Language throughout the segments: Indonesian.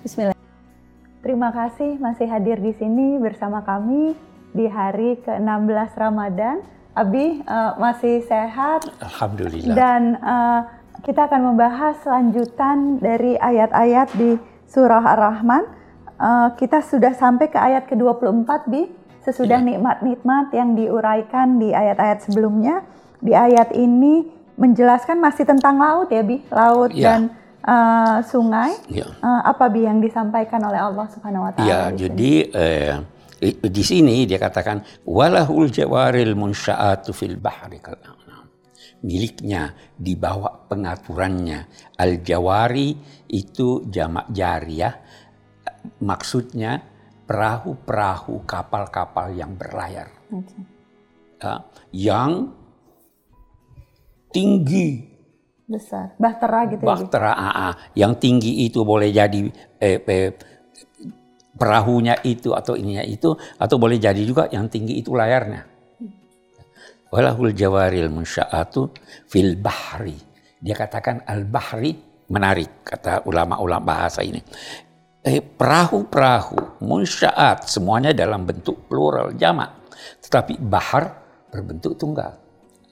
Bismillah. Terima kasih masih hadir di sini bersama kami di hari ke-16 Ramadan. Abi uh, masih sehat. Alhamdulillah. Dan uh, kita akan membahas lanjutan dari ayat-ayat di surah Ar-Rahman. Uh, kita sudah sampai ke ayat ke-24 Bi, sesudah ya. nikmat-nikmat yang diuraikan di ayat-ayat sebelumnya. Di ayat ini menjelaskan masih tentang laut ya Bi, laut ya. dan uh, sungai. Ya. Uh, apa bi yang disampaikan oleh Allah Subhanahu Wa Taala? Ya, jadi eh, di sini dia katakan walahul jawaril munsyaatu fil bahri miliknya di bawah pengaturannya al jawari itu jamak jariah maksudnya perahu-perahu kapal-kapal yang berlayar okay. uh, yang tinggi besar. Bahtera gitu ya, bahtera ya, AA. yang tinggi itu boleh jadi eh, eh, perahunya itu atau ininya itu atau boleh jadi juga yang tinggi itu layarnya. Walahul jawaril munsya'atu fil bahri. Dia katakan al bahri menarik kata ulama-ulama bahasa ini. Eh, perahu-perahu munsya'at semuanya dalam bentuk plural jamak. Tetapi bahar berbentuk tunggal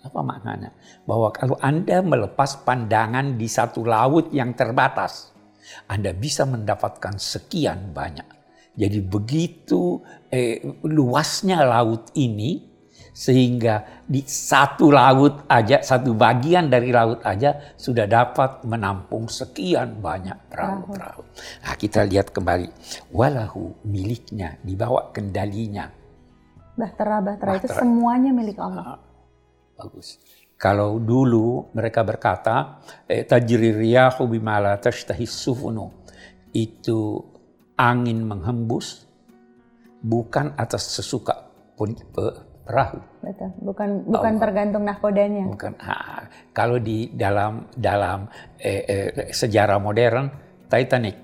apa maknanya? Bahwa kalau Anda melepas pandangan di satu laut yang terbatas, Anda bisa mendapatkan sekian banyak. Jadi begitu eh, luasnya laut ini, sehingga di satu laut aja, satu bagian dari laut aja sudah dapat menampung sekian banyak perahu-perahu. Nah, kita lihat kembali, walahu miliknya, dibawa kendalinya. Bahtera-bahtera itu semuanya milik Allah. Bagus. Kalau dulu mereka berkata, eh, tajri riyahu bimala tashtahis sufunu. Itu angin menghembus bukan atas sesuka pun perahu. Betul. Bukan bukan oh, tergantung nahkodanya. Bukan. Ha, kalau di dalam dalam eh, eh, sejarah modern Titanic.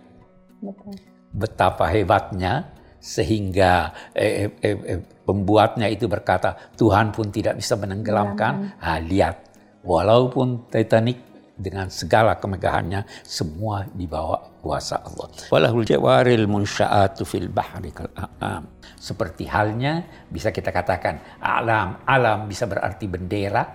Betul. Betapa hebatnya sehingga eh, eh, eh, eh, pembuatnya itu berkata Tuhan pun tidak bisa menenggelamkan. Ah, lihat, walaupun Titanic dengan segala kemegahannya semua di bawah kuasa Allah. Walahul jawaril munsya'atu fil bahri kal a'am. Seperti halnya bisa kita katakan alam, alam bisa berarti bendera,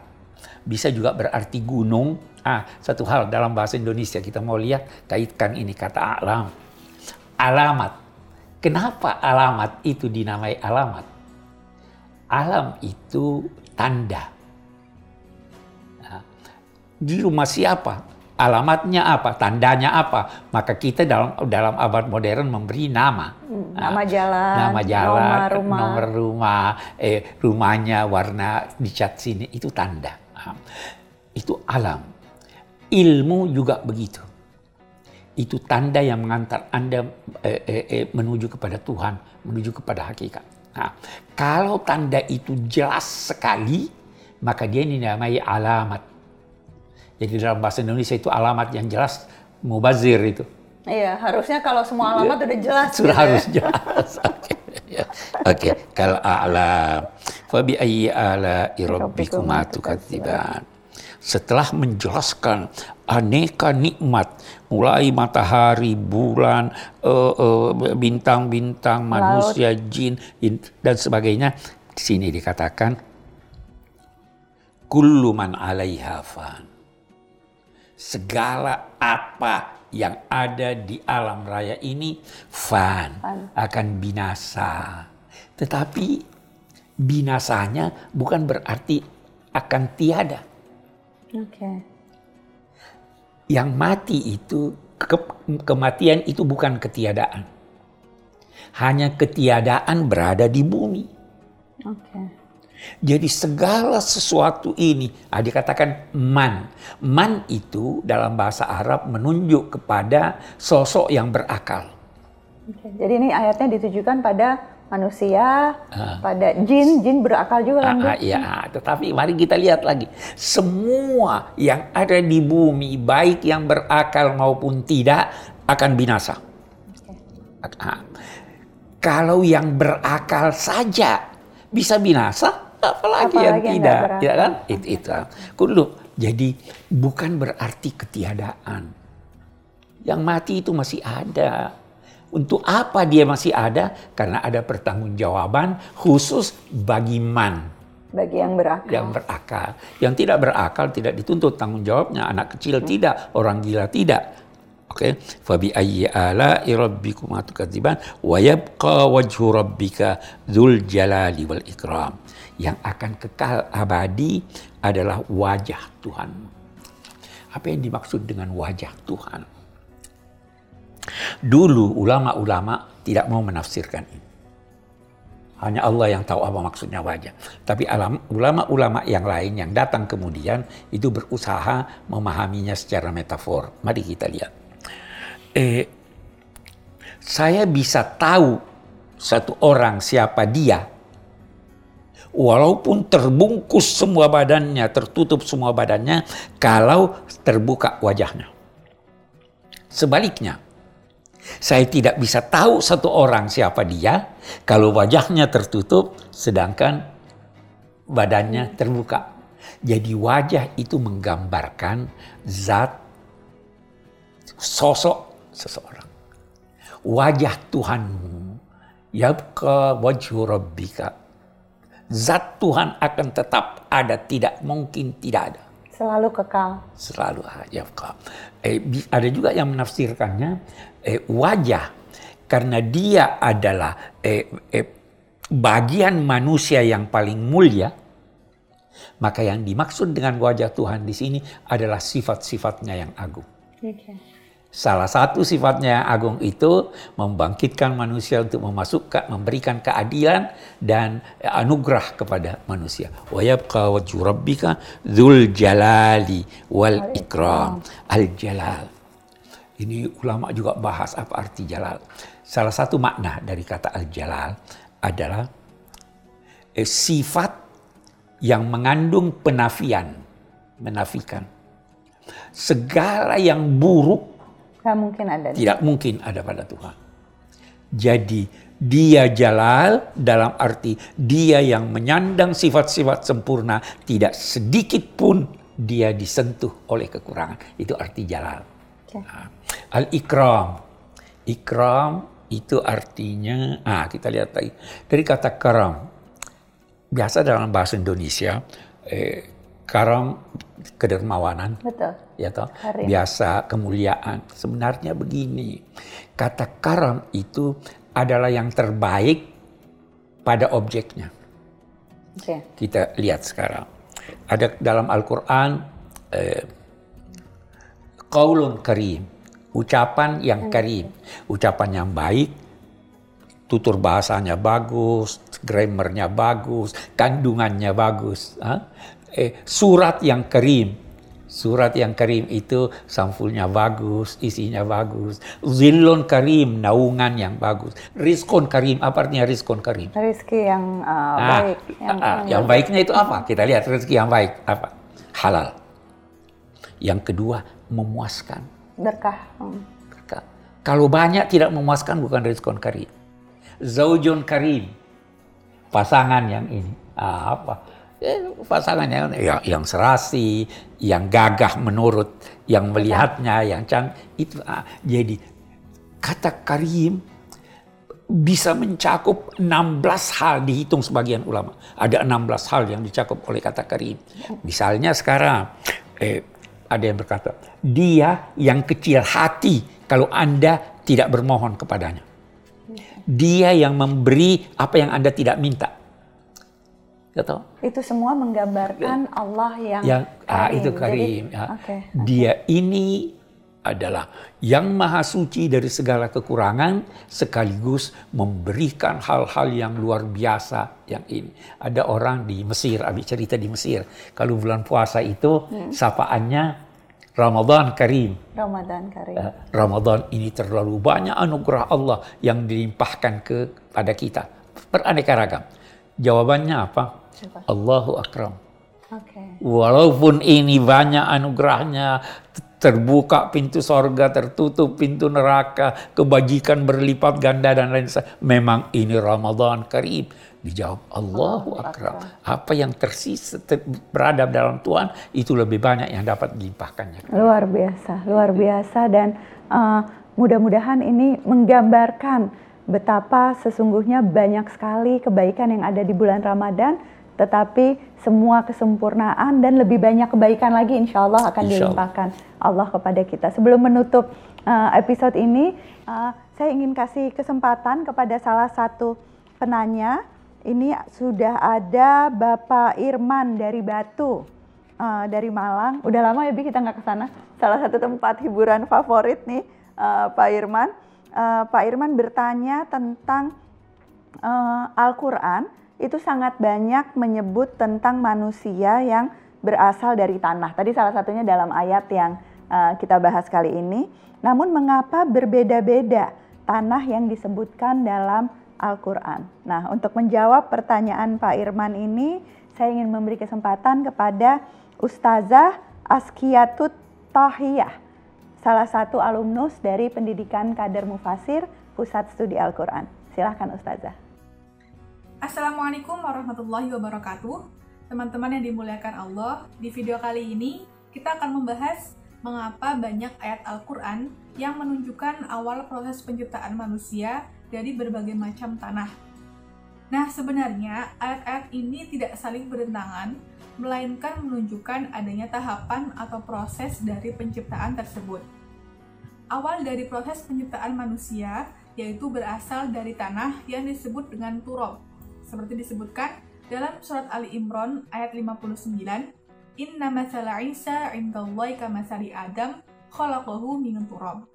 bisa juga berarti gunung. Ah, satu hal dalam bahasa Indonesia kita mau lihat kaitkan ini kata alam. Alamat Kenapa alamat itu dinamai alamat? Alam itu tanda. Nah, di rumah siapa? Alamatnya apa? Tandanya apa? Maka kita dalam dalam abad modern memberi nama. Hmm, nama jalan, nama jalan, nomor rumah, nomor rumah eh, rumahnya warna dicat sini itu tanda. Nah, itu alam. Ilmu juga begitu itu tanda yang mengantar Anda eh, eh, eh, menuju kepada Tuhan, menuju kepada hakikat. Nah, kalau tanda itu jelas sekali, maka dia ini dinamai alamat. Jadi dalam bahasa Indonesia itu alamat yang jelas, mubazir itu. Iya, harusnya kalau semua alamat udah jelas. Sudah gitu ya. harus ya. jelas. Oke, okay. okay. kalau alam, fabi ayyi ala rabbikuma tukadziban setelah menjelaskan aneka nikmat mulai matahari, bulan, eh, eh, bintang-bintang, uh, uh, manusia, jin dan sebagainya. Di sini dikatakan kullu man 'alaiha fan. Segala apa yang ada di alam raya ini fan, akan binasa. Tetapi binasanya bukan berarti akan tiada Okay. Yang mati itu ke, kematian itu bukan ketiadaan. Hanya ketiadaan berada di bumi. Okay. Jadi segala sesuatu ini, ah, dikatakan man. Man itu dalam bahasa Arab menunjuk kepada sosok yang berakal. Okay. Jadi ini ayatnya ditujukan pada manusia, uh, pada jin, jin berakal juga kan? Uh, uh, ya, tetapi mari kita lihat lagi. Semua yang ada di bumi, baik yang berakal maupun tidak, akan binasa. Okay. Uh, kalau yang berakal saja bisa binasa, apalagi, apalagi yang tidak, ya kan? Itu, itu. Kudu. Jadi bukan berarti ketiadaan. Yang mati itu masih ada Untuk apa dia masih ada? Karena ada pertanggungjawaban khusus bagi man. Bagi yang berakal. Yang berakal. Yang tidak berakal tidak dituntut tanggung jawabnya. Anak kecil hmm. tidak, orang gila tidak. Oke, fabi ayyi ala'i rabbikuma tukadziban wa yabqa wajhu rabbika dzul jalali wal ikram. Yang akan kekal abadi adalah wajah Tuhan. Apa yang dimaksud dengan wajah Tuhan? Dulu ulama-ulama tidak mau menafsirkan ini. Hanya Allah yang tahu apa maksudnya wajah. Tapi ulama-ulama yang lain yang datang kemudian itu berusaha memahaminya secara metafor. Mari kita lihat. Eh, saya bisa tahu satu orang siapa dia walaupun terbungkus semua badannya, tertutup semua badannya, kalau terbuka wajahnya. Sebaliknya, saya tidak bisa tahu satu orang siapa dia kalau wajahnya tertutup sedangkan badannya terbuka. Jadi wajah itu menggambarkan zat sosok seseorang. Wajah Tuhanmu yabqa wajhu rabbika. Zat Tuhan akan tetap ada, tidak mungkin tidak ada. Selalu kekal. Selalu yabqa. Eh, ada juga yang menafsirkannya eh, wajah karena dia adalah eh, eh, bagian manusia yang paling mulia, maka yang dimaksud dengan wajah Tuhan di sini adalah sifat-sifatnya yang agung. Okay. Salah satu sifatnya yang agung itu membangkitkan manusia untuk memasukkan, memberikan keadilan dan anugerah kepada manusia. Wa yabqa wajhu rabbika dzul jalali wal ikram. Al jalal ini ulama juga bahas apa arti jalal. Salah satu makna dari kata al-jalal adalah eh, sifat yang mengandung penafian, menafikan. Segala yang buruk tidak mungkin ada. Tidak mungkin ada pada Tuhan. Jadi dia jalal dalam arti dia yang menyandang sifat-sifat sempurna, tidak sedikit pun dia disentuh oleh kekurangan. Itu arti jalal. Okay. Al-ikram. Ikram itu artinya, ah kita lihat lagi. Dari kata karam. Biasa dalam bahasa Indonesia, eh, karam kedermawanan. Betul. Ya toh? Biasa kemuliaan. Sebenarnya begini. Kata karam itu adalah yang terbaik pada objeknya. Okay. Kita lihat sekarang. Ada dalam Al-Quran eh, Qaulun karim. Ucapan yang karim. Ucapan yang baik. Tutur bahasanya bagus. Grammarnya bagus. Kandungannya bagus. Eh, surat yang karim. Surat yang karim itu sampulnya bagus, isinya bagus. Zillon karim, naungan yang bagus. Rizkon karim, apa artinya rizkon karim? Rizki yang uh, nah, baik. Yang, uh, yang baiknya itu apa? Kita lihat rizki yang baik apa? Halal. Yang kedua, memuaskan. Berkah. Hmm. Berkah. Kalau banyak tidak memuaskan bukan rizkon karim. Zaujun karim. Pasangan yang ini. Apa? Eh, pasangan yang, yang, yang serasi, yang gagah menurut yang melihatnya, yang cantik. Itu ah, jadi kata karim bisa mencakup 16 hal dihitung sebagian ulama. Ada 16 hal yang dicakup oleh kata karim. Misalnya sekarang eh, ada yang berkata, dia yang kecil hati kalau Anda tidak bermohon kepadanya. Dia yang memberi apa yang Anda tidak minta. Gitu. Itu semua menggambarkan Allah yang, yang karim. Ah, itu karim. Jadi, ya. okay, Dia ini adalah yang maha suci dari segala kekurangan sekaligus memberikan hal-hal yang luar biasa yang ini. Ada orang di Mesir, Abi cerita di Mesir, kalau bulan puasa itu hmm. sapaannya Ramadan Karim. Ramadan Karim. Uh, Ramadan ini terlalu banyak anugerah Allah yang dilimpahkan kepada kita. Beraneka ragam. Jawabannya apa? Coba. Allahu Akram. Okay. Walaupun ini banyak anugerahnya, terbuka pintu sorga, tertutup pintu neraka, kebajikan berlipat ganda dan lain sebagainya. Memang ini Ramadan Karim. Dijawab Allahu Akram. Apa yang tersisa ter, berada dalam Tuhan itu lebih banyak yang dapat dilimpahkannya. Luar biasa, luar biasa dan uh, mudah-mudahan ini menggambarkan betapa sesungguhnya banyak sekali kebaikan yang ada di bulan Ramadan, tetapi semua kesempurnaan dan lebih banyak kebaikan lagi insya Allah akan insya Allah. dilimpahkan Allah kepada kita. Sebelum menutup uh, episode ini, uh, saya ingin kasih kesempatan kepada salah satu penanya. Ini sudah ada Bapak Irman dari Batu, uh, dari Malang. Udah lama ya Bi kita nggak ke sana. Salah satu tempat hiburan favorit nih uh, Pak Irman uh, Pak Irman bertanya tentang uh, Al-Quran itu sangat banyak menyebut tentang manusia yang berasal dari tanah. Tadi salah satunya dalam ayat yang uh, kita bahas kali ini. Namun mengapa berbeda-beda tanah yang disebutkan dalam Al-Quran? Nah untuk menjawab pertanyaan Pak Irman ini, saya ingin memberi kesempatan kepada Ustazah Askiatut Tahiyah salah satu alumnus dari Pendidikan Kader Mufasir Pusat Studi Al-Quran. Silahkan Ustazah. Assalamualaikum warahmatullahi wabarakatuh. Teman-teman yang dimuliakan Allah, di video kali ini kita akan membahas mengapa banyak ayat Al-Quran yang menunjukkan awal proses penciptaan manusia dari berbagai macam tanah. Nah, sebenarnya ayat-ayat ini tidak saling bertentangan, melainkan menunjukkan adanya tahapan atau proses dari penciptaan tersebut. Awal dari proses penciptaan manusia yaitu berasal dari tanah yang disebut dengan turab. Seperti disebutkan dalam surat Ali Imran ayat 59, Inna masala Isa indallahi kamasali Adam khalaqahu min turab.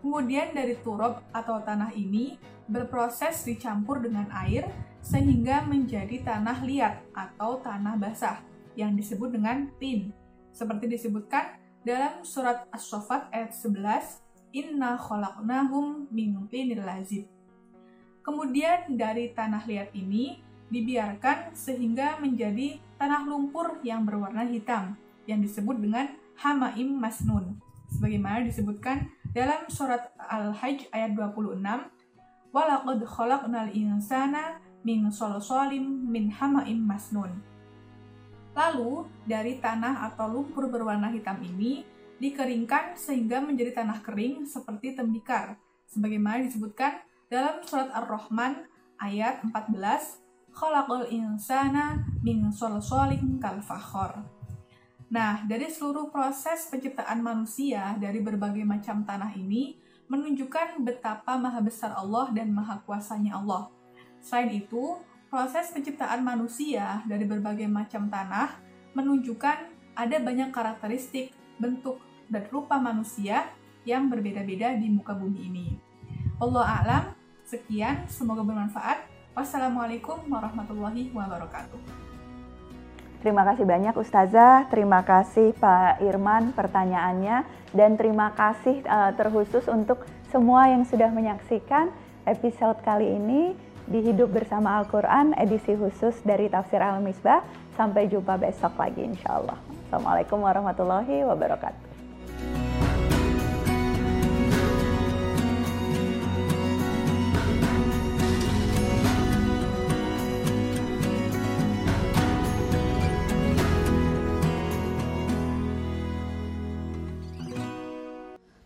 Kemudian dari turab atau tanah ini berproses dicampur dengan air sehingga menjadi tanah liat atau tanah basah yang disebut dengan tin. Seperti disebutkan dalam surat As-Sofat ayat 11, Inna khalaqnahum min tinil lazib. Kemudian dari tanah liat ini dibiarkan sehingga menjadi tanah lumpur yang berwarna hitam yang disebut dengan hamaim masnun. Sebagaimana disebutkan dalam surat Al-Hajj ayat 26, Walaqad khalaqnal insana min solsolim min hamaim masnun. Lalu, dari tanah atau lumpur berwarna hitam ini dikeringkan sehingga menjadi tanah kering seperti tembikar, sebagaimana disebutkan dalam surat Ar-Rahman ayat 14, Khalaqal insana min solsolim kal Nah, dari seluruh proses penciptaan manusia dari berbagai macam tanah ini menunjukkan betapa maha besar Allah dan maha kuasanya Allah. Selain itu, proses penciptaan manusia dari berbagai macam tanah menunjukkan ada banyak karakteristik, bentuk, dan rupa manusia yang berbeda-beda di muka bumi ini. Allah alam, sekian, semoga bermanfaat. Wassalamualaikum warahmatullahi wabarakatuh. Terima kasih banyak Ustazah, terima kasih Pak Irman pertanyaannya, dan terima kasih uh, terkhusus untuk semua yang sudah menyaksikan episode kali ini di Hidup Bersama Al-Quran edisi khusus dari Tafsir Al-Misbah. Sampai jumpa besok lagi insya Allah. Assalamualaikum warahmatullahi wabarakatuh.